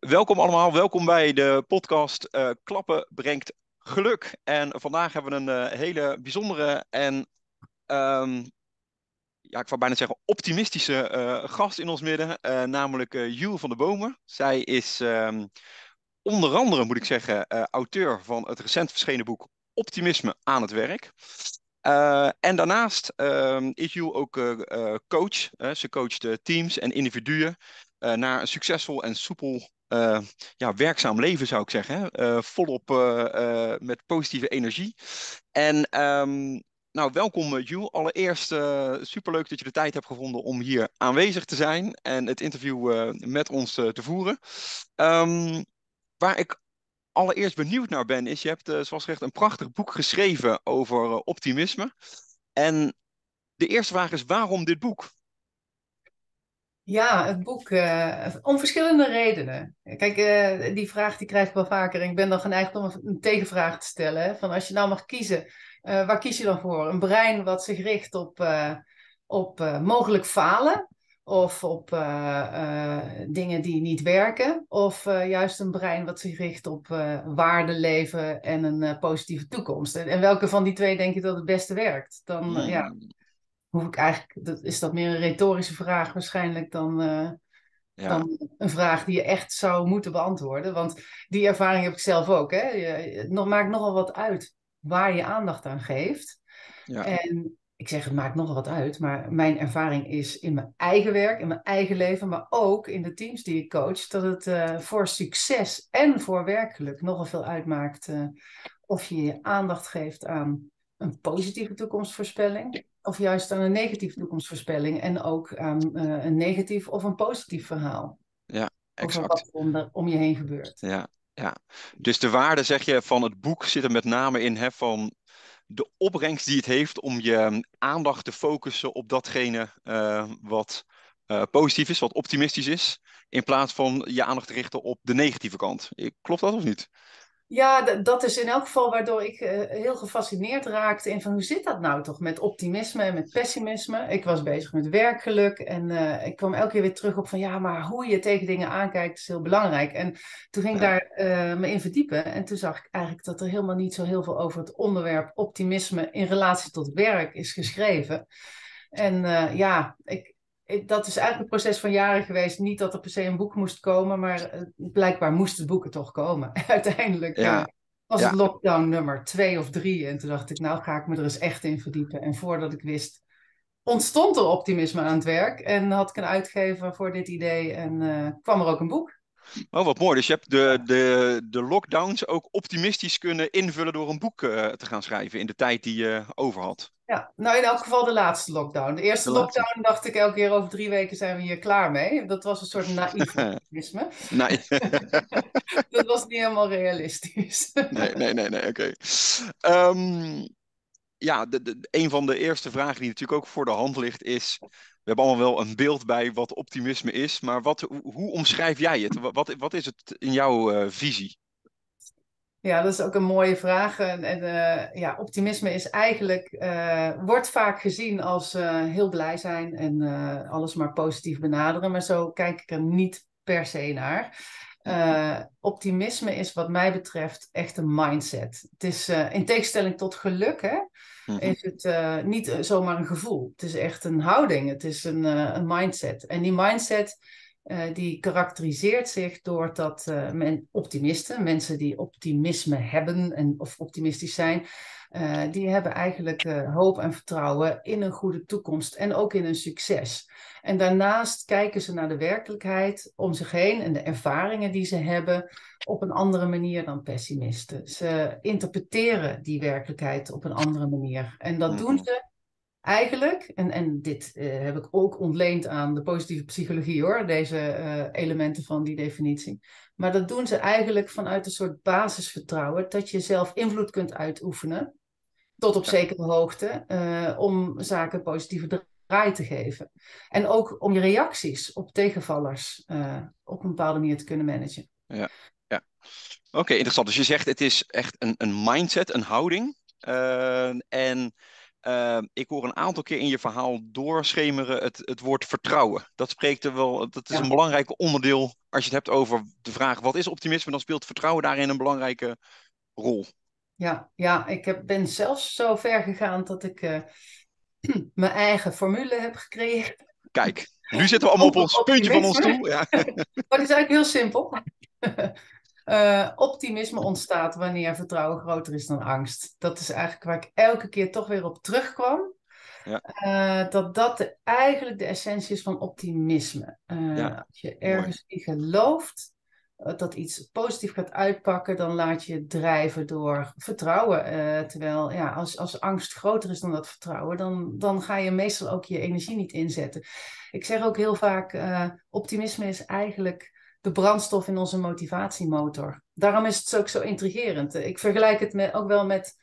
Welkom allemaal, welkom bij de podcast uh, Klappen brengt geluk. En vandaag hebben we een uh, hele bijzondere en, um, ja, ik zou bijna zeggen optimistische uh, gast in ons midden, namelijk Jules van de Bomen. Zij is um, onder andere, moet ik zeggen, auteur van het recent verschenen boek Optimisme aan het werk. en daarnaast uh, is Jules ook coach. ze coacht teams en individuen naar een succesvol en soepel uh, ja, werkzaam leven, zou ik zeggen. Uh, volop uh, met positieve energie. En um, nou, welkom Jules. Allereerst superleuk dat je de tijd hebt gevonden om hier aanwezig te zijn en het interview met ons te voeren. Um, waar ik allereerst benieuwd naar ben, is je hebt, zoals gezegd, een prachtig boek geschreven over optimisme. En de eerste vraag is, waarom dit boek? Ja, het boek, uh, om verschillende redenen. Kijk, uh, die vraag die krijg ik wel vaker. En ik ben dan geneigd om een tegenvraag te stellen. Hè? Van als je nou mag kiezen, uh, waar kies je dan voor? Een brein wat zich richt op, op mogelijk falen? Of op dingen die niet werken? Of juist een brein wat zich richt op waarde, leven en een positieve toekomst? En, en, welke van die twee denk je dat het beste werkt? Dan, ja hoef ik eigenlijk, dat, is dat meer een retorische vraag waarschijnlijk dan, uh, ja. dan een vraag die je echt zou moeten beantwoorden. Want die ervaring heb ik zelf ook. Hè? Je, het maakt nogal wat uit waar je aandacht aan geeft. Ja. En ik zeg, het maakt nogal wat uit, maar mijn ervaring is in mijn eigen werk, in mijn eigen leven, maar ook in de teams die ik coach, dat het uh, voor succes en voor werkgeluk nogal veel uitmaakt uh, of je je aandacht geeft aan een positieve toekomstvoorspelling of juist aan een negatieve toekomstvoorspelling en ook aan uh, een negatief of een positief verhaal. Ja, exact. Over wat er om je heen gebeurt. Ja, ja. Dus de waarde, zeg je, van het boek zit er met name in hè, van de opbrengst die het heeft om je aandacht te focussen op datgene uh, wat uh, positief is, wat optimistisch is, in plaats van je aandacht te richten op de negatieve kant. Klopt dat of niet? Ja, dat is in elk geval waardoor ik uh, heel gefascineerd raakte in van hoe zit dat nou toch met optimisme en met pessimisme. Ik was bezig met werkgeluk en uh, ik kwam elke keer weer terug op van ja, maar hoe je tegen dingen aankijkt is heel belangrijk. En toen ging ik daar uh, me in verdiepen en toen zag ik eigenlijk dat er helemaal niet zo heel veel over het onderwerp optimisme in relatie tot werk is geschreven. En ja, ik, dat is eigenlijk een proces van jaren geweest. Niet dat er per se een boek moest komen, maar uh, blijkbaar moesten boeken toch komen. Uiteindelijk ja. was het lockdown nummer twee of drie. En toen dacht ik, nou ga ik me er eens echt in verdiepen. En voordat ik wist, ontstond er optimisme aan het werk. En had ik een uitgever voor dit idee en uh, kwam er ook een boek. Oh, wat mooi. Dus je hebt de, de, de lockdowns ook optimistisch kunnen invullen door een boek te gaan schrijven in de tijd die je over had. Ja, nou in elk geval de laatste lockdown. De eerste lockdown dacht ik elke keer over drie weken zijn we hier klaar mee. Dat was een soort naïef optimisme. nee. dat was niet helemaal realistisch. nee, nee, nee, nee, oké. Okay. Um, ja, de, de, een van de eerste vragen die natuurlijk ook voor de hand ligt is... We hebben allemaal wel een beeld bij wat optimisme is, maar wat, hoe omschrijf jij het? Wat, wat is het in jouw uh, visie? Ja, dat is ook een mooie vraag. En, en uh, ja, optimisme is eigenlijk, uh, wordt vaak gezien als heel blij zijn en alles maar positief benaderen. Maar zo kijk ik er niet per se naar. optimisme is wat mij betreft echt een mindset. Het is in tegenstelling tot geluk, hè, mhm. Is het niet zomaar een gevoel. Het is echt een houding, het is een, een mindset. En die mindset uh, die karakteriseert zich doordat men, optimisten, mensen die optimisme hebben en, of optimistisch zijn, uh, die hebben eigenlijk hoop en vertrouwen in een goede toekomst en ook in een succes. En daarnaast kijken ze naar de werkelijkheid om zich heen en de ervaringen die ze hebben op een andere manier dan pessimisten. Ze interpreteren die werkelijkheid op een andere manier. En dat doen ze eigenlijk, en, en dit uh, heb ik ook ontleend aan de positieve psychologie hoor, deze uh, elementen van die definitie. Maar dat doen ze eigenlijk vanuit een soort basisvertrouwen dat je zelf invloed kunt uitoefenen, tot op zekere hoogte, uh, om zaken positieve draai te geven. En ook om je reacties op tegenvallers op een bepaalde manier te kunnen managen. Ja, ja. oké, interessant. Dus je zegt het is echt een, een mindset, een houding. en Ehm, ik hoor een aantal keer in je verhaal doorschemeren het, het woord vertrouwen. Dat spreekt er wel, dat is een belangrijk onderdeel als je het hebt over de vraag wat is optimisme, dan speelt vertrouwen daarin een belangrijke rol. Ja, ja ik heb, ben zelfs zo ver gegaan dat ik uh, mijn eigen formule heb gecreëerd. Kijk, nu zitten we allemaal op ons puntje van ons stoel. Ja. maar het is eigenlijk heel simpel. Uh, optimisme ontstaat wanneer vertrouwen groter is dan angst. Dat is eigenlijk waar ik elke keer toch weer op terugkwam. Ja. Uh, dat dat de, eigenlijk de essentie is van optimisme. Uh, ja. Als je ergens in gelooft dat iets positief gaat uitpakken, dan laat je drijven door vertrouwen. terwijl ja, als, als angst groter is dan dat vertrouwen, dan, dan ga je meestal ook je energie niet inzetten. Ik zeg ook heel vaak, optimisme is eigenlijk de brandstof in onze motivatiemotor. Daarom is het ook zo intrigerend. Ik vergelijk het met, ook wel met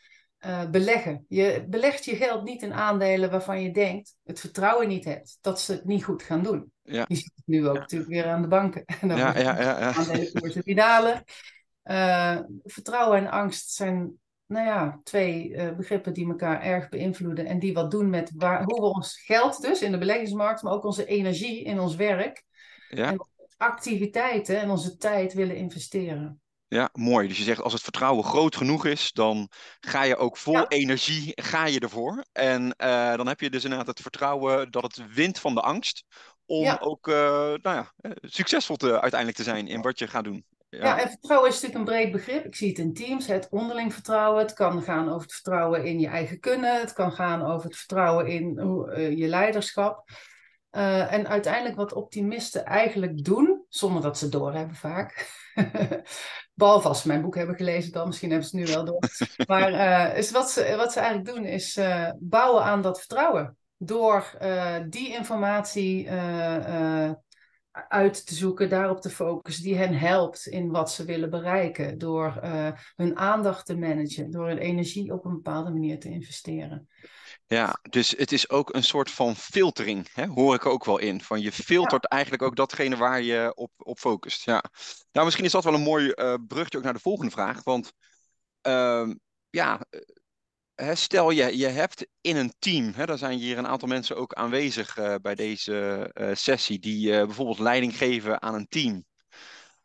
uh, beleggen. Je belegt je geld niet in aandelen waarvan je denkt, het vertrouwen niet hebt, dat ze het niet goed gaan doen. Ja. Je ziet het nu ook natuurlijk weer aan de banken. En dan ja, ja, ja, ja. Aandelenkoersen die dalen. Uh, vertrouwen en angst zijn nou ja, twee uh, begrippen die elkaar erg beïnvloeden en die wat doen met waar, hoe we ons geld dus in de beleggingsmarkt, maar ook onze energie in ons werk ja activiteiten en onze tijd willen investeren. Ja, mooi. Dus je zegt als het vertrouwen groot genoeg is, dan ga je ook vol energie ga je ervoor. En uh, dan heb je dus inderdaad het vertrouwen dat het wint van de angst. Om ook uh, nou ja, eh, succesvol te, uiteindelijk te zijn in wat je gaat doen. Ja. ja. en vertrouwen is natuurlijk een breed begrip. Ik zie het in teams, het onderling vertrouwen. Het kan gaan over het vertrouwen in je eigen kunnen. Het kan gaan over het vertrouwen in je leiderschap. Uh, en uiteindelijk wat optimisten eigenlijk doen, zonder dat ze doorhebben vaak. Behalve als ze mijn boek hebben gelezen dan, misschien hebben ze het nu wel door. Maar uh, is wat, ze, wat ze eigenlijk doen is uh, bouwen aan dat vertrouwen. Door die informatie uit te zoeken, daarop te focussen, die hen helpt in wat ze willen bereiken. Door hun aandacht te managen, door hun energie op een bepaalde manier te investeren. Ja, dus het is ook een soort van filtering, hè? hoor ik ook wel in. Van je filtert eigenlijk ook datgene waar je op, op focust. Ja. Nou, misschien is dat wel een mooi uh, brugje ook naar de volgende vraag. Want uh, ja, hè, stel je, je hebt in een team, hè, daar zijn hier een aantal mensen ook aanwezig uh, bij deze sessie, die bijvoorbeeld leiding geven aan een team.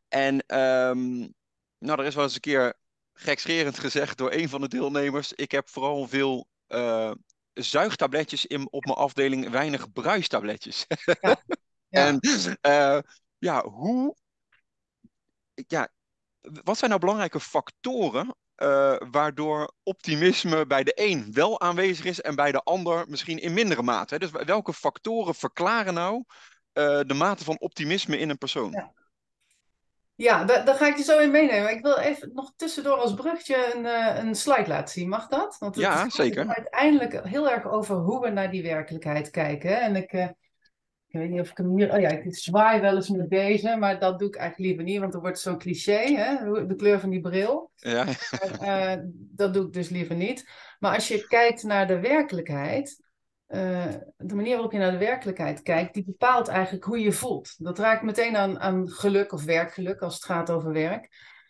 En um, nou, er is wel eens een keer gekscherend gezegd door een van de deelnemers. Ik heb vooral veel zuigtabletjes in, op mijn afdeling, weinig bruistabletjes. Ja. en uh, ja, hoe. Ja, wat zijn nou belangrijke factoren uh, waardoor optimisme bij de een wel aanwezig is en bij de ander misschien in mindere mate? Hè? Dus welke factoren verklaren nou uh, de mate van optimisme in een persoon? Ja. Ja, daar, daar, ga ik je zo in meenemen. Ik wil even nog tussendoor als brugje een, uh, een slide laten zien. Mag dat? Want het ja, zeker. uiteindelijk heel erg over hoe we naar die werkelijkheid kijken. En ik, uh, ik weet niet of ik hem hier... Oh ja, ik zwaai wel eens met deze, maar dat doe ik eigenlijk liever niet. Want dan wordt zo'n cliché, hè? de kleur van die bril. Ja. Uh, dat doe ik dus liever niet. Maar als je kijkt naar de werkelijkheid... Uh, de manier waarop je naar de werkelijkheid kijkt, die bepaalt eigenlijk hoe je voelt. Dat raakt meteen aan, aan geluk of werkgeluk als het gaat over werk.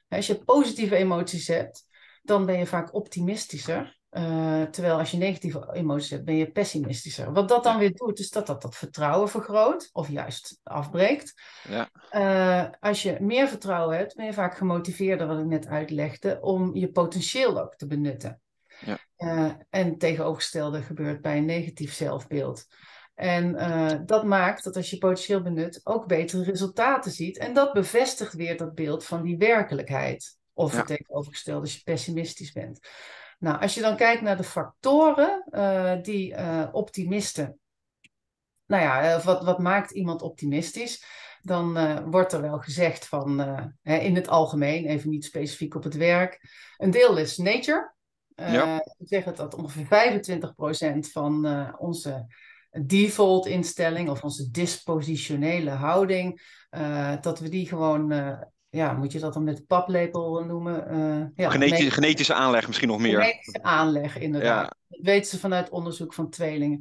Als je positieve emoties hebt, dan ben je vaak optimistischer. Uh, terwijl als je negatieve emoties hebt, ben je pessimistischer. Wat dat dan weer doet, is dat dat, dat vertrouwen vergroot of juist afbreekt. Ja. Uh, als je meer vertrouwen hebt, ben je vaak gemotiveerder, wat ik net uitlegde, om je potentieel ook te benutten. Uh, en tegenovergestelde gebeurt bij een negatief zelfbeeld. En uh, dat maakt dat als je potentieel benut ook betere resultaten ziet. En dat bevestigt weer dat beeld van die werkelijkheid. Of ja. het tegenovergestelde als je pessimistisch bent. Nou, als je dan kijkt naar de factoren uh, die optimisten. Nou ja, wat, wat maakt iemand optimistisch? Dan wordt er wel gezegd van in het algemeen, even niet specifiek op het werk. Een deel is nature. Ja. Ik zeg het dat ongeveer 25% van uh, onze default instelling of onze dispositionele houding, uh, dat we die gewoon, ja, moet je dat dan met paplepel noemen? ja, Geneti genetische aanleg misschien nog meer. Genetische aanleg, inderdaad. Ja. Dat weten ze vanuit onderzoek van tweelingen.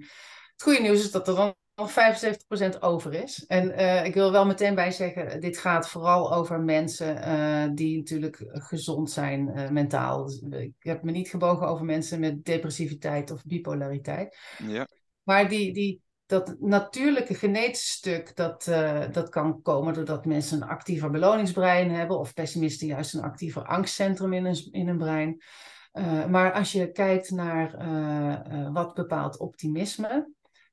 Het goede nieuws is dat er dan nog 75% over is. En uh, ik wil wel meteen bij zeggen, dit gaat vooral over mensen uh, die natuurlijk gezond zijn uh, mentaal. Dus, ik heb me niet gebogen over mensen met depressiviteit of bipolariteit. Ja. Maar die, die, dat natuurlijke genetische stuk, dat, dat kan komen doordat mensen een actiever beloningsbrein hebben. Of pessimisten juist een actiever angstcentrum in hun, in hun brein. maar als je kijkt naar wat bepaalt optimisme,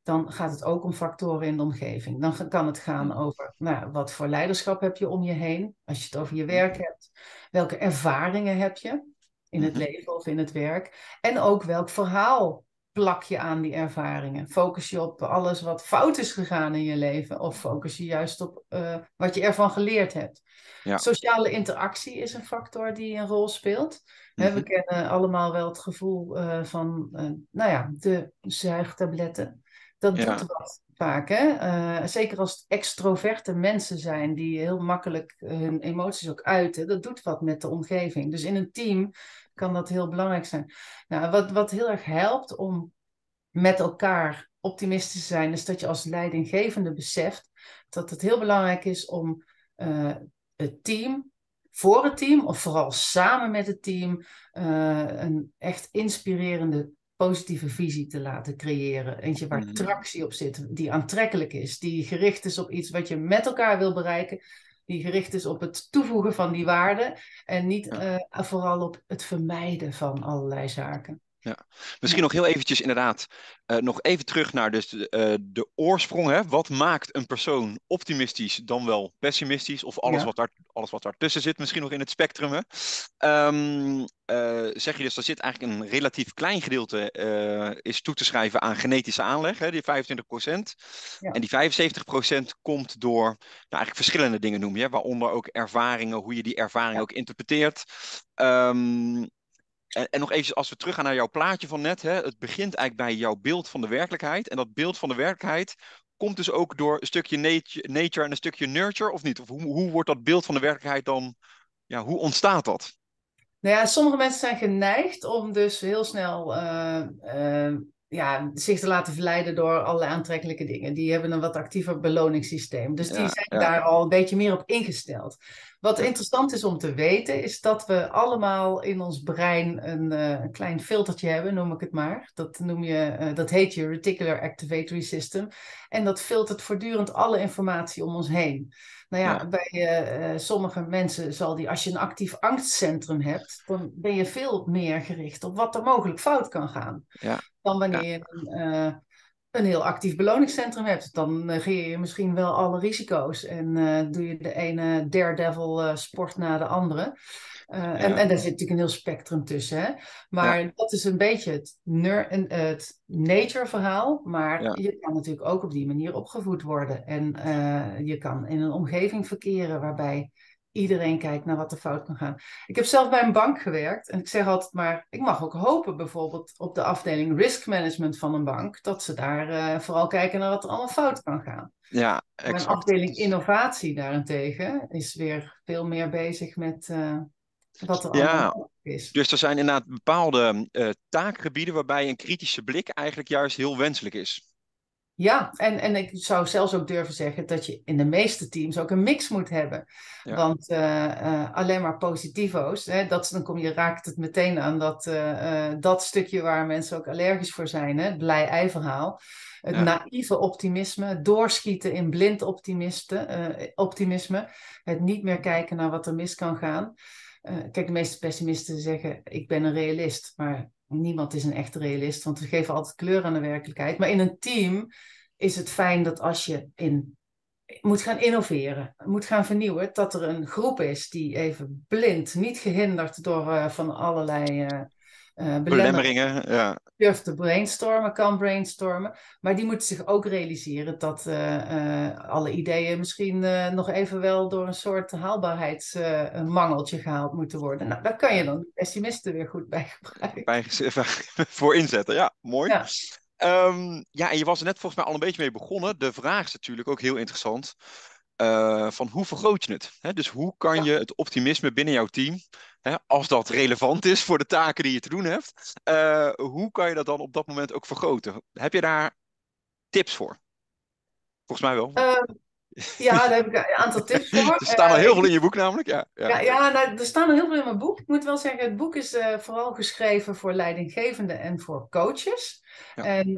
dan gaat het ook om factoren in de omgeving. Dan kan het gaan over nou, wat voor leiderschap heb je om je heen, als je het over je werk hebt. Welke ervaringen heb je in het leven of in het werk. En ook welk verhaal plak je aan die ervaringen. Focus je op alles wat fout is gegaan in je leven, of focus je juist op uh, wat je ervan geleerd hebt. Ja. Sociale interactie is een factor die een rol speelt. We kennen allemaal wel het gevoel uh, van, uh, nou ja, de zuigtabletten. Dat ja. doet wat vaak. Hè? Uh, zeker als het extroverte mensen zijn die heel makkelijk hun emoties ook uiten. Dat doet wat met de omgeving. Dus in een team kan dat heel belangrijk zijn. Nou, wat, wat heel erg helpt om met elkaar optimistisch te zijn, is dat je als leidinggevende beseft dat het heel belangrijk is om uh, het team voor het team, of vooral samen met het team, uh, een echt inspirerende positieve visie te laten creëren. Eentje waar mm. tractie op zit, die aantrekkelijk is, die gericht is op iets wat je met elkaar wil bereiken, die gericht is op het toevoegen van die waarden en niet uh, vooral op het vermijden van allerlei zaken. Ja. Misschien nog heel eventjes inderdaad, uh, nog even terug naar dus de, uh, de oorsprong. Hè? Wat maakt een persoon optimistisch dan wel pessimistisch? Of alles, ja. wat, daar, alles wat daartussen zit misschien nog in het spectrum. Um, uh, zeg je dus, er zit eigenlijk een relatief klein gedeelte is toe te schrijven aan genetische aanleg, hè, die 25%. Ja. En die 75% komt door nou, eigenlijk verschillende dingen noem je, waaronder ook ervaringen, hoe je die ervaring ook interpreteert. Um, en, en, nog even als we teruggaan naar jouw plaatje van net. Hè, het begint eigenlijk bij jouw beeld van de werkelijkheid. En dat beeld van de werkelijkheid komt dus ook door een stukje nature, nature en een stukje nurture, of niet? Of hoe, hoe wordt dat beeld van de werkelijkheid dan, ja, hoe ontstaat dat? Nou ja, sommige mensen zijn geneigd om dus heel snel uh, uh, ja, zich te laten verleiden door allerlei aantrekkelijke dingen. Die hebben een wat actiever beloningssysteem. Dus die ja, zijn ja. daar al een beetje meer op ingesteld. Wat interessant is om te weten, is dat we allemaal in ons brein een, uh, een klein filtertje hebben, noem ik het maar. Dat, noem je, uh, dat heet je Reticular Activatory System. En dat filtert voortdurend alle informatie om ons heen. Nou ja, ja. bij uh, sommige mensen zal die, als je een actief angstcentrum hebt, dan ben je veel meer gericht op wat er mogelijk fout kan gaan. Ja. Dan wanneer je een een heel actief beloningscentrum hebt, dan negeer je misschien wel alle risico's en uh, doe je de ene daredevil uh, sport na de andere. Uh, ja. en, en daar zit natuurlijk een heel spectrum tussen. Hè? Maar ja. dat is een beetje het, het nature verhaal. Maar ja. je kan natuurlijk ook op die manier opgevoed worden. En je kan in een omgeving verkeren waarbij iedereen kijkt naar wat er fout kan gaan. Ik heb zelf bij een bank gewerkt en ik zeg altijd maar, ik mag ook hopen bijvoorbeeld op de afdeling risk management van een bank, dat ze daar uh, vooral kijken naar wat er allemaal fout kan gaan. Ja, exact. Een afdeling innovatie daarentegen is weer veel meer bezig met uh, wat er ja. allemaal is. Dus er zijn inderdaad bepaalde uh, taakgebieden waarbij een kritische blik eigenlijk juist heel wenselijk is. Ja, en, en ik zou zelfs ook durven zeggen dat je in de meeste teams ook een mix moet hebben. Ja. Want uh, uh, alleen maar positivo's, hè, dat, dan kom je, raakt het meteen aan dat, uh, dat stukje waar mensen ook allergisch voor zijn, hè, het blij-ei-verhaal. Het ja. naïeve optimisme, het doorschieten in blind optimisme, het niet meer kijken naar wat er mis kan gaan. kijk, de meeste pessimisten zeggen, ik ben een realist, maar niemand is een echte realist, want we geven altijd kleur aan de werkelijkheid. Maar in een team is het fijn dat als je in, moet gaan innoveren, moet gaan vernieuwen, dat er een groep is die even blind, niet gehinderd door uh, van allerlei uh, uh, belemmeringen, ja. durft te brainstormen, kan brainstormen. Maar die moeten zich ook realiseren dat alle ideeën misschien nog even wel door een soort haalbaarheidsmangeltje gehaald moeten worden. Nou, daar kan je dan pessimisten weer goed bij gebruiken. Bij, voor inzetten, ja, mooi. Ja. Um, ja, en je was er net volgens mij al een beetje mee begonnen. De vraag is natuurlijk ook heel interessant. Uh, van hoe vergroot je het? Hè? Dus hoe kan je het optimisme binnen jouw team, hè, als dat relevant is voor de taken die je te doen hebt, uh, hoe kan je dat dan op dat moment ook vergroten? Heb je daar tips voor? Volgens mij wel. Uh, ja, daar heb ik een aantal tips voor. er staan al heel veel in je boek namelijk, ja. Ja, ja, ja nou, er staan al heel veel in mijn boek. Ik moet wel zeggen, het boek is vooral geschreven voor leidinggevenden en voor coaches. En uh,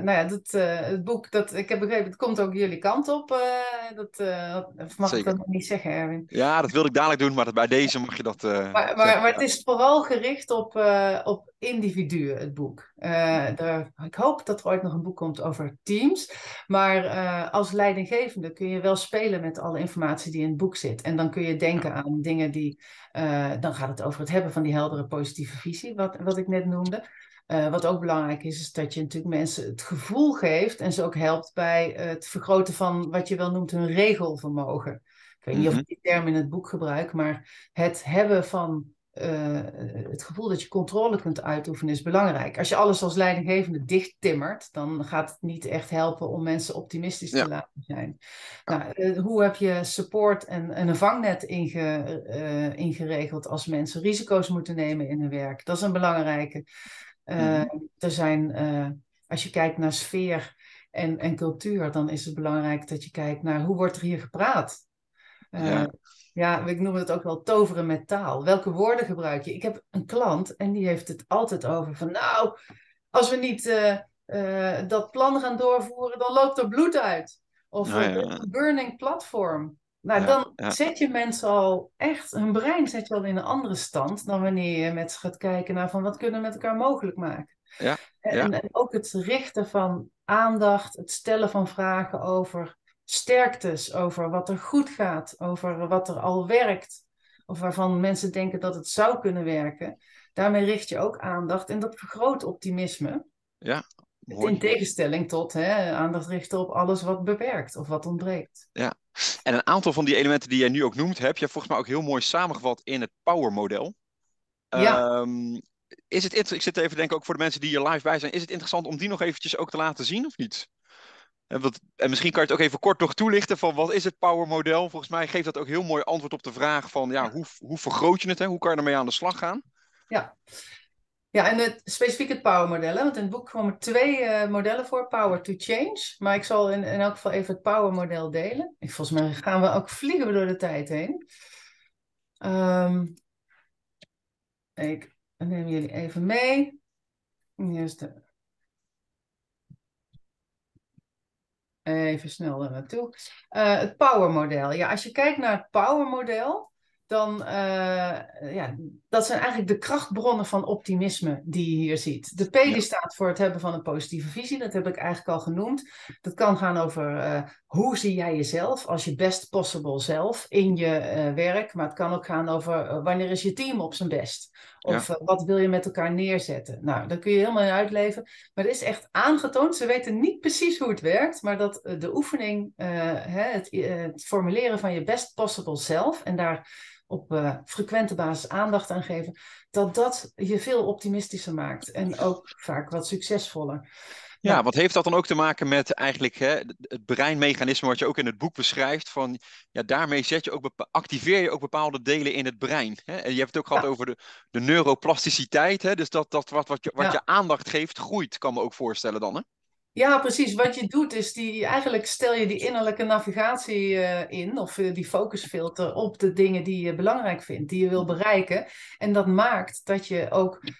nou ja, dat, uh, het boek, dat, ik heb begrepen, het komt ook jullie kant op. Uh, dat mag Zeker. ik dat nog niet zeggen, Erwin. Ja, dat wilde ik dadelijk doen, maar bij deze mag je dat. maar, maar, maar, het is vooral gericht op, op individuen, het boek. Er, ik hoop dat er ooit nog een boek komt over teams. Maar als leidinggevende kun je wel spelen met alle informatie die in het boek zit. En dan kun je denken ja. aan dingen die. dan gaat het over het hebben van die heldere positieve visie, wat, wat ik net noemde. Uh, wat ook belangrijk is, is dat je natuurlijk mensen het gevoel geeft en ze ook helpt bij het vergroten van wat je wel noemt hun regelvermogen. Ik weet niet of ik die term in het boek gebruik, maar het hebben van uh, het gevoel dat je controle kunt uitoefenen is belangrijk. Als je alles als leidinggevende dicht timmert, dan gaat het niet echt helpen om mensen optimistisch te laten zijn. Nou, uh, hoe heb je support en, en een vangnet inge, uh, ingeregeld als mensen risico's moeten nemen in hun werk? Dat is een belangrijke. Uh, er zijn, uh, als je kijkt naar sfeer en, en cultuur, dan is het belangrijk dat je kijkt naar hoe wordt er hier gepraat. Uh, ja. ja, ik noem het ook wel toveren met taal. Welke woorden gebruik je? Ik heb een klant en die heeft het altijd over van nou, als we niet dat plan gaan doorvoeren, dan loopt er bloed uit. Of nou, ja. een burning platform. Nou, ja, dan ja. zet je mensen al echt, hun brein zet je al in een andere stand dan wanneer je met ze gaat kijken naar van wat kunnen we met elkaar mogelijk maken. Ja, en, en, ook het richten van aandacht, het stellen van vragen over sterktes, over wat er goed gaat, over wat er al werkt, of waarvan mensen denken dat het zou kunnen werken. Daarmee richt je ook aandacht en dat vergroot optimisme. Ja, in tegenstelling tot hè, aandacht richten op alles wat beperkt of wat ontbreekt. Ja, en een aantal van die elementen die jij nu ook noemt, heb je volgens mij ook heel mooi samengevat in het Power-model. Ja. Um, is het, ik zit even te denken, ook voor de mensen die hier live bij zijn, is het interessant om die nog eventjes ook te laten zien of niet? En, wat, en misschien kan je het ook even kort nog toelichten van wat is het Power-model? Volgens mij geeft dat ook heel mooi antwoord op de vraag van ja, hoe, hoe vergroot je het? Hè? Hoe kan je ermee aan de slag gaan? Ja, ja, en het, specifiek het power model. Want in het boek komen twee uh, modellen voor, Power to Change. Maar ik zal in, elk geval even het power model delen. Ik, volgens mij gaan we ook vliegen door de tijd heen. Um, ik neem jullie even mee. Is de... Even snel er naartoe. Uh, het power model. Ja, als je kijkt naar het power model dan uh, ja, dat zijn eigenlijk de krachtbronnen van optimisme die je hier ziet. De P die staat voor het hebben van een positieve visie, dat heb ik eigenlijk al genoemd. Dat kan gaan over uh, hoe zie jij jezelf als je best possible zelf in je uh, werk, maar het kan ook gaan over wanneer is je team op zijn best. Of ja. wat wil je met elkaar neerzetten? Nou, daar kun je helemaal in uitleven. Maar het is echt aangetoond. Ze weten niet precies hoe het werkt, maar dat de oefening, hè, het, het formuleren van je best possible zelf en daar op uh, frequente basis aandacht aan geven, dat dat je veel optimistischer maakt en ook vaak wat succesvoller. Ja, wat heeft dat dan ook te maken met eigenlijk hè, het breinmechanisme wat je ook in het boek beschrijft? Van, ja, daarmee zet je ook activeer je ook bepaalde delen in het brein. Hè? En je hebt het ook gehad ja. over de, de neuroplasticiteit. Hè? Dus dat, dat wat, wat, je, wat ja. je aandacht geeft, groeit, kan me ook voorstellen dan. Hè? Ja, precies. Wat je doet is die, eigenlijk stel je die innerlijke navigatie uh, in, of uh, die focusfilter op de dingen die je belangrijk vindt, die je wil bereiken. En dat maakt dat je ook uh,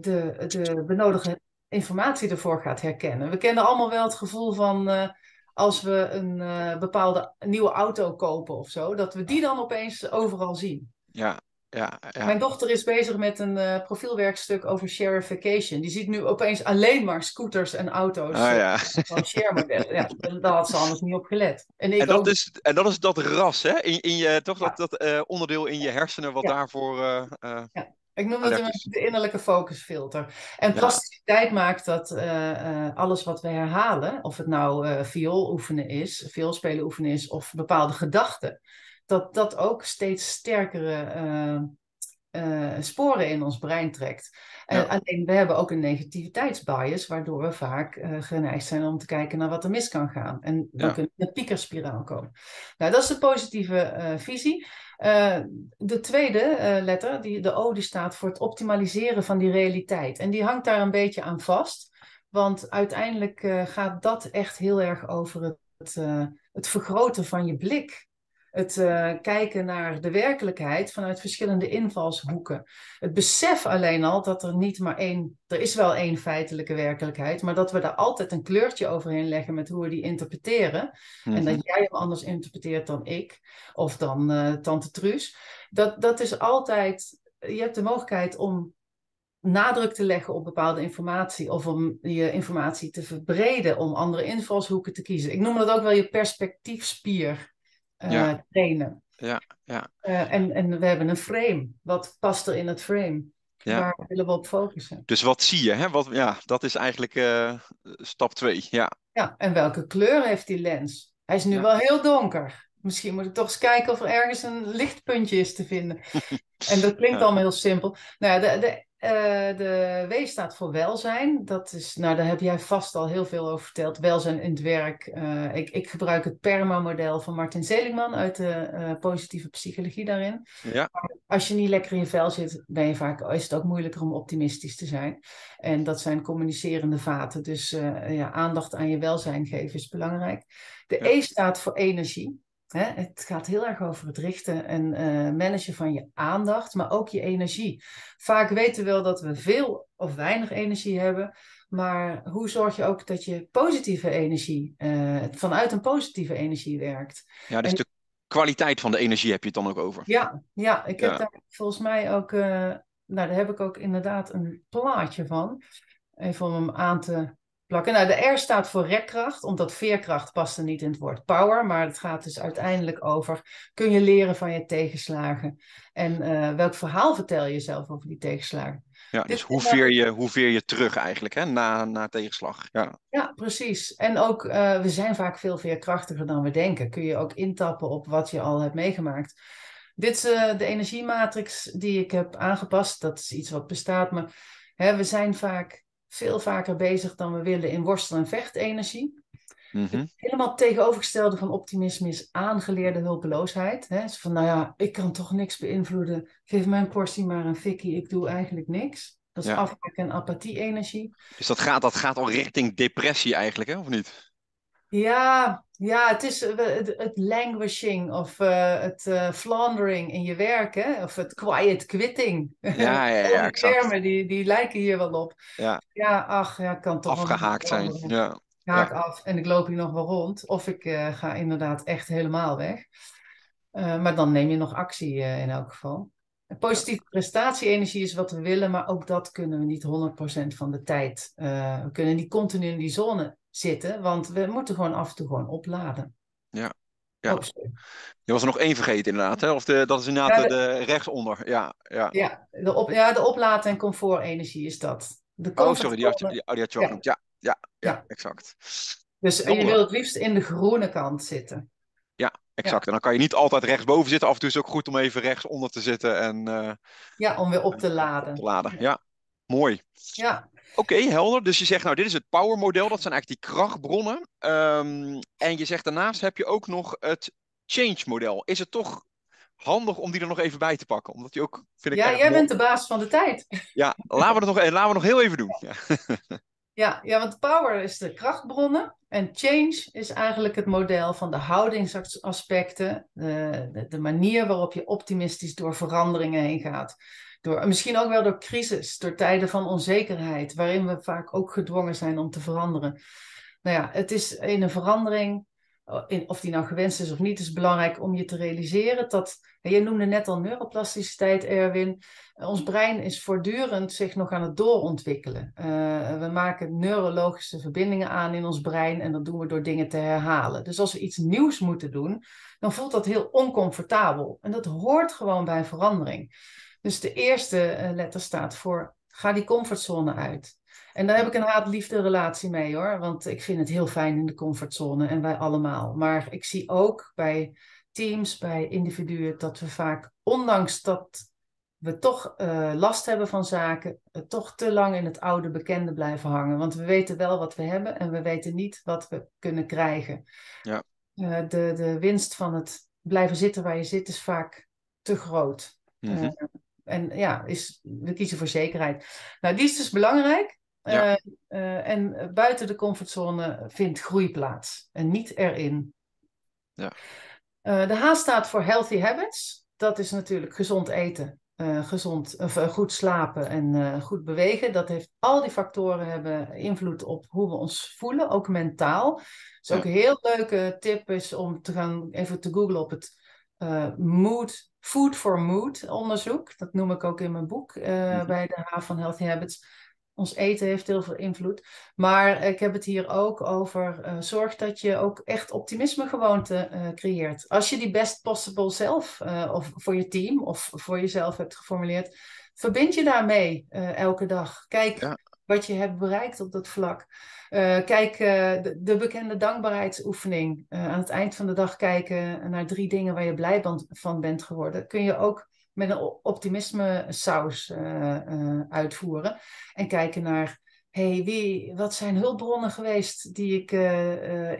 de, de benodigde informatie ervoor gaat herkennen. We kennen allemaal wel het gevoel van als we een bepaalde nieuwe auto kopen of zo, dat we die dan opeens overal zien. Ja, ja, ja. Mijn dochter is bezig met een uh, profielwerkstuk over sharification. Die ziet nu opeens alleen maar scooters en auto's oh, ja. van share Ja, daar had ze anders niet op gelet. En, ik en, dat, ook... is, en dat is dat ras, hè? In, in je, toch dat, dat uh, onderdeel in je hersenen wat daarvoor... Uh, ja. Ik noem het de innerlijke focusfilter. En plasticiteit maakt dat alles wat we herhalen, of het nou viool oefenen is, vioolspelen oefenen is, of bepaalde gedachten, dat dat ook steeds sterkere uh, uh, sporen in ons brein trekt. Ja. alleen we hebben ook een negativiteitsbias, waardoor we vaak geneigd zijn om te kijken naar wat er mis kan gaan. En dan ja. kunnen we in een piekerspiraal komen. Nou, dat is de positieve visie. de tweede letter, die, de O, die staat voor het optimaliseren van die realiteit. En die hangt daar een beetje aan vast. Want uiteindelijk gaat dat echt heel erg over het het vergroten van je blik. Het uh, kijken naar de werkelijkheid vanuit verschillende invalshoeken. Het besef alleen al dat er niet maar één, er is wel één feitelijke werkelijkheid, maar dat we daar altijd een kleurtje overheen leggen met hoe we die interpreteren. En dat mhm. jij hem anders interpreteert dan ik of dan uh, Tante Truus. Dat, dat is altijd, je hebt de mogelijkheid om nadruk te leggen op bepaalde informatie of om je informatie te verbreden, om andere invalshoeken te kiezen. Ik noem dat ook wel je perspectiefspier uh, ja. trainen. Ja, ja. Uh, en, en we hebben een frame. Wat past er in het frame? Ja. Waar willen we op focussen? Dus wat zie je? Hè? Wat, ja, dat is eigenlijk uh, stap 2. Ja. ja, en welke kleur heeft die lens? Hij is nu ja. wel heel donker. Misschien moet ik toch eens kijken of er ergens een lichtpuntje is te vinden. en dat klinkt allemaal heel simpel. Nou ja, de, de uh, de W staat voor welzijn. Dat is, nou, daar heb jij vast al heel veel over verteld. Welzijn in het werk. Uh, ik, ik gebruik het PERMA-model van Martin Seligman uit de uh, positieve psychologie daarin. Ja. als je niet lekker in je vel zit, ben je vaak, is het ook moeilijker om optimistisch te zijn. En dat zijn communicerende vaten. Dus ja, aandacht aan je welzijn geven is belangrijk. De ja. E staat voor energie. Hè? Het gaat heel erg over het richten en uh, managen van je aandacht, maar ook je energie. Vaak weten we wel dat we veel of weinig energie hebben, maar hoe zorg je ook dat je positieve energie, uh, vanuit een positieve energie werkt? Ja, dus en, de kwaliteit van de energie heb je het dan ook over. Ja, ja ik heb ja. daar volgens mij ook, uh, nou daar heb ik ook inderdaad een plaatje van. Even om hem aan te plakken. Nou, de R staat voor rekkracht, omdat veerkracht past er niet in het woord power, maar het gaat dus uiteindelijk over, kun je leren van je tegenslagen? En uh, welk verhaal vertel je zelf over die tegenslagen? Ja, dus hoe veer, je, hoe veer je terug eigenlijk, hè, na, na tegenslag? Ja. ja, precies. En ook, uh, we zijn vaak veel veerkrachtiger dan we denken. Kun je ook intappen op wat je al hebt meegemaakt. Dit is uh, de energiematrix die ik heb aangepast. Dat is iets wat bestaat, maar hè, we zijn vaak veel vaker bezig dan we willen in worstel- en vechtenergie. Mm -hmm. Helemaal tegenovergestelde van optimisme is aangeleerde hulpeloosheid. Hè? van, nou ja, ik kan toch niks beïnvloeden. Geef mijn portie maar een fikkie, ik doe eigenlijk niks. Dat is ja. en apathie-energie. Dus dat gaat, dat gaat al richting depressie eigenlijk, hè? of niet? Ja, ja het is het, het languishing of uh, het uh, floundering in je werk, hè? of het quiet quitting. Ja, ja, ja, exact. termen die, die lijken hier wel op. Ja, ja ach, ja, kan toch Afgehaakt zijn, ja. Haak ja. af en ik loop hier nog wel rond. Of ik uh, ga inderdaad echt helemaal weg. maar dan neem je nog actie in elk geval. Positieve prestatie-energie is wat we willen, maar ook dat kunnen we niet 100% van de tijd. we kunnen niet continu in die zone zitten, want we moeten gewoon af en toe gewoon opladen. Ja. Ja. Oh, je was er nog één vergeten inderdaad, hè? Of de, dat is inderdaad ja, de, de, rechtsonder. Ja, ja. Ja, de op, ja, de oplaad- en comfortenergie is dat. De oh, sorry, die had, die, oh, die had je ook ja. ja. Ja, ja, ja, exact. Dus en je wil het liefst in de groene kant zitten. Ja, exact. En dan kan je niet altijd rechtsboven zitten. Af en toe is het ook goed om even rechtsonder te zitten. En, uh, ja, om weer op te laden. Op te laden, ja. Mooi. Ja. Oké, okay, helder. Dus je zegt, nou, dit is het power model. Dat zijn eigenlijk die krachtbronnen. Um, en je zegt daarnaast heb je ook nog het change model. Is het toch handig om die er nog even bij te pakken? Omdat die ook, vind ik Ja, jij bent de baas van de tijd. Ja, laten we het nog, laten we nog heel even doen. Ja. ja, ja, want power is de krachtbronnen. En change is eigenlijk het model van de houdingsaspecten. De, de, de manier waarop je optimistisch door veranderingen heen gaat. Door, misschien ook wel door crisis, door tijden van onzekerheid, waarin we vaak ook gedwongen zijn om te veranderen. Nou ja, het is in een verandering, in, of die nou gewenst is of niet, is belangrijk om je te realiseren dat, je noemde net al neuroplasticiteit, Erwin, ons brein is voortdurend zich nog aan het doorontwikkelen. Uh, we maken neurologische verbindingen aan in ons brein en dat doen we door dingen te herhalen. Dus als we iets nieuws moeten doen, dan voelt dat heel oncomfortabel. En dat hoort gewoon bij verandering. Dus de eerste uh, letter staat voor ga die comfortzone uit. En daar heb ik een haat-liefde relatie mee hoor. Want ik vind het heel fijn in de comfortzone en wij allemaal. Maar ik zie ook bij teams, bij individuen, dat we vaak, ondanks dat we toch uh, last hebben van zaken, uh, toch te lang in het oude bekende blijven hangen. Want we weten wel wat we hebben en we weten niet wat we kunnen krijgen. Ja. Uh, de, de winst van het blijven zitten waar je zit is vaak te groot. Mm -hmm. En ja, is, we kiezen voor zekerheid. Nou, die is dus belangrijk. Uh, en buiten de comfortzone vindt groei plaats en niet erin. Ja. de H staat voor Healthy Habits. Dat is natuurlijk gezond eten, gezond, of, goed slapen en goed bewegen. Dat heeft al die factoren hebben invloed op hoe we ons voelen, ook mentaal. Dus ook een heel leuke tip is om te gaan even te googlen op het mood Food for Mood onderzoek. Dat noem ik ook in mijn boek uh, bij de H van Healthy Habits. Ons eten heeft heel veel invloed. Maar ik heb het hier ook over uh, zorg dat je ook echt optimisme gewoonte uh, creëert. Als je die best possible zelf of voor je team of voor jezelf hebt geformuleerd, verbind je daarmee elke dag. Kijk wat je hebt bereikt op dat vlak. Uh, kijk, uh, de, de, bekende dankbaarheidsoefening. Uh, aan het eind van de dag kijken naar drie dingen waar je blij van bent geworden. Kun je ook met een optimisme saus uitvoeren. En kijken naar, hey, wie, wat zijn hulpbronnen geweest die ik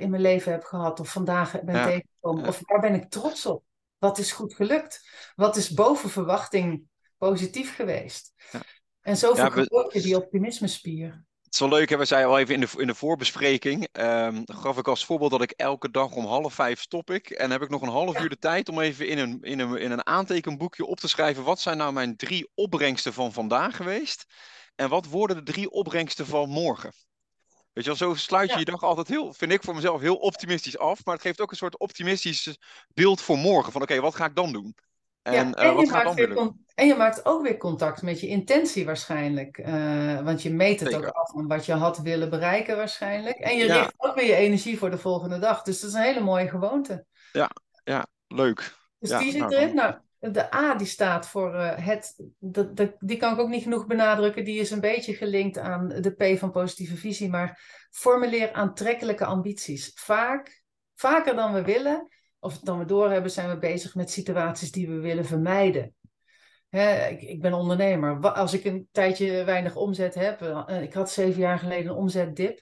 in mijn leven heb gehad of vandaag ben tegengekomen? Of waar ben ik trots op? Wat is goed gelukt? Wat is boven verwachting positief geweest? Ja. En zo vergroot je die optimismespier. Het is wel leuk, hè? we zeiden al even in de, in de voorbespreking. Um, gaf ik als voorbeeld dat ik elke dag om half vijf stop ik. En heb ik nog een half uur de tijd om even in een, in, een, in een aantekenboekje op te schrijven. Wat zijn nou mijn drie opbrengsten van vandaag geweest? En wat worden de drie opbrengsten van morgen? Weet je wel, zo sluit je je dag altijd heel, vind ik voor mezelf, heel optimistisch af. Maar het geeft ook een soort optimistisch beeld voor morgen. Van oké, wat ga ik dan doen? En, ja, eh, en, wat je gaat dan en je maakt ook weer contact met je intentie waarschijnlijk. Uh, want je meet het ook af van wat je had willen bereiken waarschijnlijk. En je richt ook weer je energie voor de volgende dag. Dus dat is een hele mooie gewoonte. Ja, ja leuk. Dus die zit nou, erin. Nou, de A die staat voor uh, het, de, de, die kan ik ook niet genoeg benadrukken. Die is een beetje gelinkt aan de P van positieve visie. Maar formuleer aantrekkelijke ambities. Vaak, vaker dan we willen, of dan we doorhebben, zijn we bezig met situaties die we willen vermijden. Hè, ik, ik, ben ondernemer. Als ik een tijdje weinig omzet heb, uh, ik had zeven jaar geleden een omzetdip.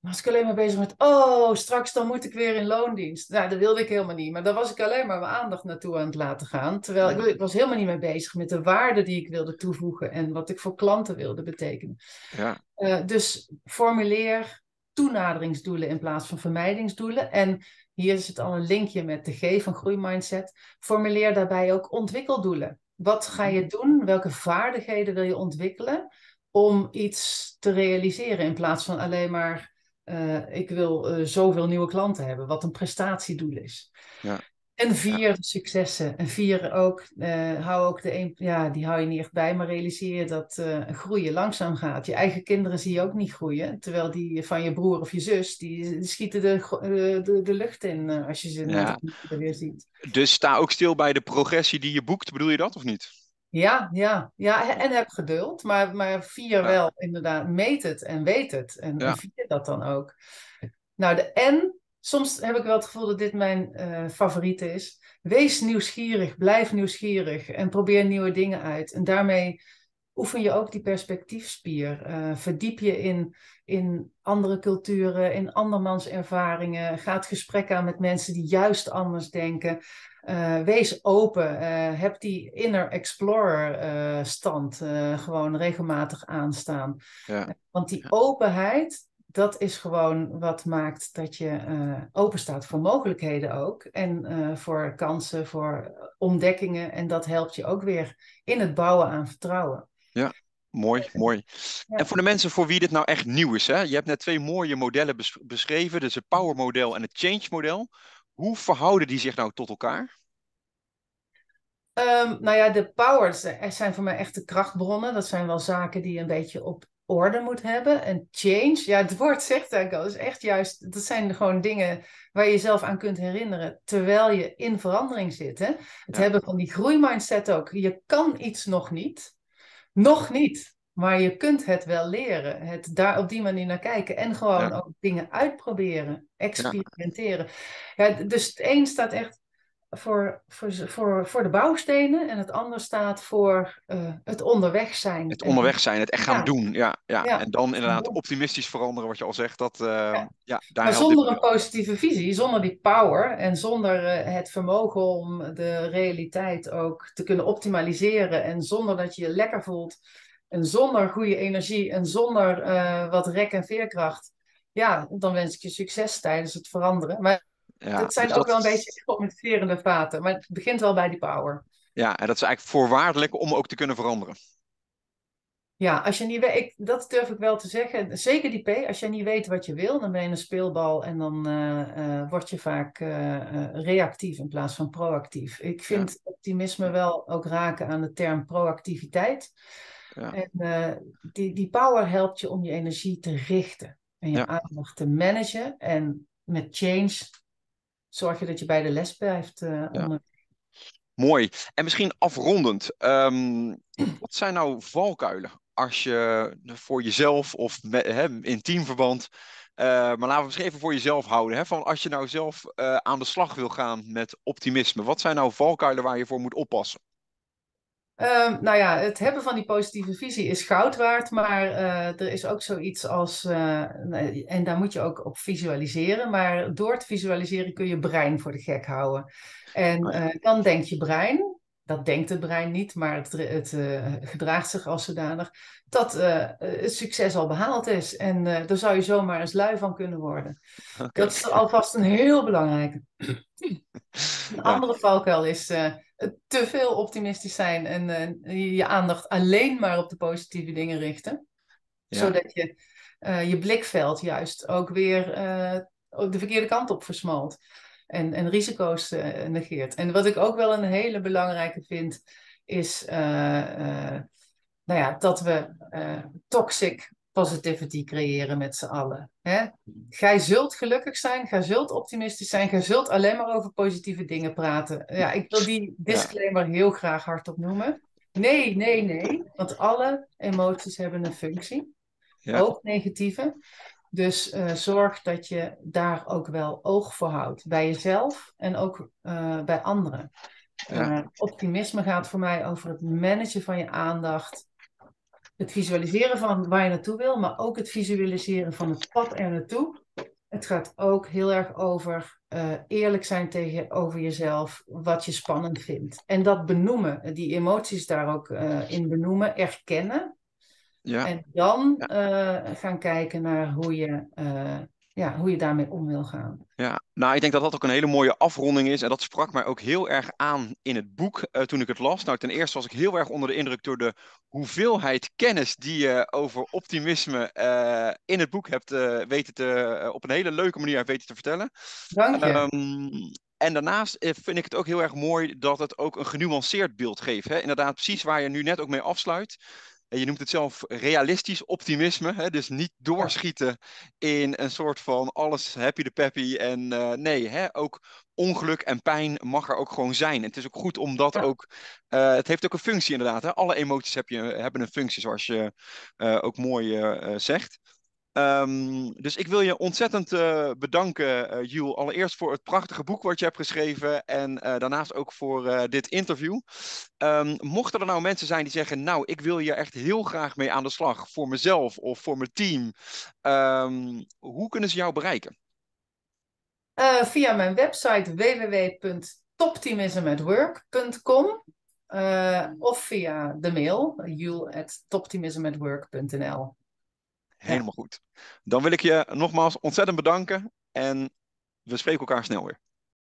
Maar was ik alleen maar bezig met, oh, straks dan moet ik weer in loondienst. Nou, dat wilde ik helemaal niet. Maar daar was ik alleen maar mijn aandacht naartoe aan het laten gaan. Terwijl ik, ik was helemaal niet mee bezig met de waarde die ik wilde toevoegen en wat ik voor klanten wilde betekenen. Ja. Uh, dus formuleer toenaderingsdoelen in plaats van vermijdingsdoelen. En hier is het al een linkje met de G van groeimindset. Formuleer daarbij ook ontwikkeldoelen. Wat ga je doen? Welke vaardigheden wil je ontwikkelen om iets te realiseren in plaats van alleen maar uh, ik wil uh, zoveel nieuwe klanten hebben, wat een prestatiedoel is. Ja. En vier successen. En vier ook, uh, hou ook de een, ja, die hou je niet echt bij, maar realiseer je dat uh, groeien langzaam gaat. Je eigen kinderen zie je ook niet groeien, terwijl die van je broer of je zus, die, die schieten de, de, de, lucht in uh, als je ze ja. weer ziet. Dus sta ook stil bij de progressie die je boekt, bedoel je dat of niet? Ja, ja, ja, en heb geduld, maar, maar vier ja. wel inderdaad, meet het en weet het en, en vier dat dan ook. Nou, de N soms heb ik wel het gevoel dat dit mijn uh, favoriete is. Wees nieuwsgierig, blijf nieuwsgierig en probeer nieuwe dingen uit. En daarmee oefen je ook die perspectiefspier. Uh, verdiep je in, in andere culturen, in andermans ervaringen. Ga het gesprek aan met mensen die juist anders denken. Uh, wees open. heb die inner explorer stand gewoon regelmatig aanstaan. Ja. Want die openheid, dat is gewoon wat maakt dat je uh, open staat voor mogelijkheden ook. En uh, voor kansen, voor ontdekkingen. En dat helpt je ook weer in het bouwen aan vertrouwen. Ja, mooi, mooi. Ja. En voor de mensen voor wie dit nou echt nieuw is. Hè? Je hebt net twee mooie modellen bes beschreven. Dus het power model en het change model. Hoe verhouden die zich nou tot elkaar? Um, nou ja, de powers zijn voor mij echt de krachtbronnen. Dat zijn wel zaken die een beetje op orde moet hebben. En change, ja, het woord zegt eigenlijk al, is echt juist, dat zijn gewoon dingen waar je jezelf aan kunt herinneren terwijl je in verandering zit. Hè? Het hebben van die groeimindset ook. Je kan iets nog niet, nog niet, maar je kunt het wel leren. Het daar op die manier naar kijken en gewoon ook dingen uitproberen, experimenteren. Ja. dus het een staat echt voor, voor, voor, voor de bouwstenen en het ander staat voor uh, het onderweg zijn. Het onderweg zijn, het echt gaan ja. doen. Ja, ja. ja. En dan inderdaad optimistisch veranderen, wat je al zegt. Dat, uh, ja. ja. daar maar zonder een positieve visie, zonder die power en zonder uh, het vermogen om de realiteit ook te kunnen optimaliseren en zonder dat je je lekker voelt En zonder goede energie en zonder wat rek en veerkracht, ja, dan wens ik je succes tijdens het veranderen. Maar ja, het zijn dus ook wel een beetje communicerende vaten, maar het begint wel bij die power. Ja, en dat is eigenlijk voorwaardelijk om ook te kunnen veranderen. Ja, als je niet weet, dat durf ik wel te zeggen. Zeker die P, als je niet weet wat je wil, dan ben je een speelbal en dan uh, uh, word je vaak uh, reactief in plaats van proactief. Ik vind optimisme wel ook raken aan de term proactiviteit. Ja. En die, die power helpt je om je energie te richten en je ja. aandacht te managen. En met change zorg je dat je bij de les blijft onder Mooi. En misschien afrondend, um, wat zijn nou valkuilen als je voor jezelf of met, hè, in teamverband, uh, maar laten we misschien even voor jezelf houden, hè, van als je nou zelf uh, aan de slag wil gaan met optimisme, wat zijn nou valkuilen waar je voor moet oppassen? Um, nou ja, het hebben van die positieve visie is goud waard, maar uh, er is ook zoiets als, en daar moet je ook op visualiseren, maar door te visualiseren kun je brein voor de gek houden. En oh dan denkt je brein, dat denkt het brein niet, maar het, het gedraagt zich als zodanig, dat het succes al behaald is. En daar zou je zomaar eens lui van kunnen worden. Okay. Dat is alvast een heel belangrijke. Een andere valkuil is te veel optimistisch zijn en je aandacht alleen maar op de positieve dingen richten. Ja. Zodat je je blikveld juist ook weer de verkeerde kant op versmalt en, en risico's negeert. En wat ik ook wel een hele belangrijke vind, is nou ja, dat we toxic positivity creëren met z'n allen. Hè? Gij zult gelukkig zijn, gij zult optimistisch zijn, gij zult alleen maar over positieve dingen praten. Ja, ik wil die disclaimer heel graag hardop noemen. Nee, nee, nee, want alle emoties hebben een functie. Ja. Ook negatieve. Dus uh, zorg dat je daar ook wel oog voor houdt. Bij jezelf en ook uh, bij anderen. Ja. Uh, optimisme gaat voor mij over het managen van je aandacht. Het visualiseren van waar je naartoe wil, maar ook het visualiseren van het pad er naartoe. Het gaat ook heel erg over eerlijk zijn tegenover jezelf, wat je spannend vindt. En dat benoemen, die emoties daar ook in benoemen, erkennen. Ja. En dan uh, gaan kijken naar hoe je, ja, hoe je daarmee om wil gaan. Ja, nou ik denk dat dat ook een hele mooie afronding is. En dat sprak mij ook heel erg aan in het boek uh, toen ik het las. Nou, ten eerste was ik heel erg onder de indruk door de hoeveelheid kennis die je over optimisme in het boek hebt weten te, op een hele leuke manier hebt weten te vertellen. Dank je. Um, en daarnaast vind ik het ook heel erg mooi dat het ook een genuanceerd beeld geeft. Hè? Inderdaad, precies waar je nu net ook mee afsluit je noemt het zelf realistisch optimisme. Hè? Dus niet doorschieten in een soort van alles happy de peppy. En uh, nee, hè? ook ongeluk en pijn mag er ook gewoon zijn. En het is ook goed omdat ja. ook. Uh, het heeft ook een functie inderdaad. Hè? Alle emoties heb je, hebben een functie, zoals je uh, ook mooi zegt. Um, dus ik wil je ontzettend uh, bedanken, uh. Allereerst voor het prachtige boek wat je hebt geschreven en uh, daarnaast ook voor dit interview. Um, mochten er nou mensen zijn die zeggen, nou, ik wil hier echt heel graag mee aan de slag voor mezelf of voor mijn team. Um, hoe kunnen ze jou bereiken? via mijn website www.topteamismatwork.com of via de mail jules.topteamismatwork.nl Helemaal goed. Dan wil ik je nogmaals ontzettend bedanken en we spreken elkaar snel weer.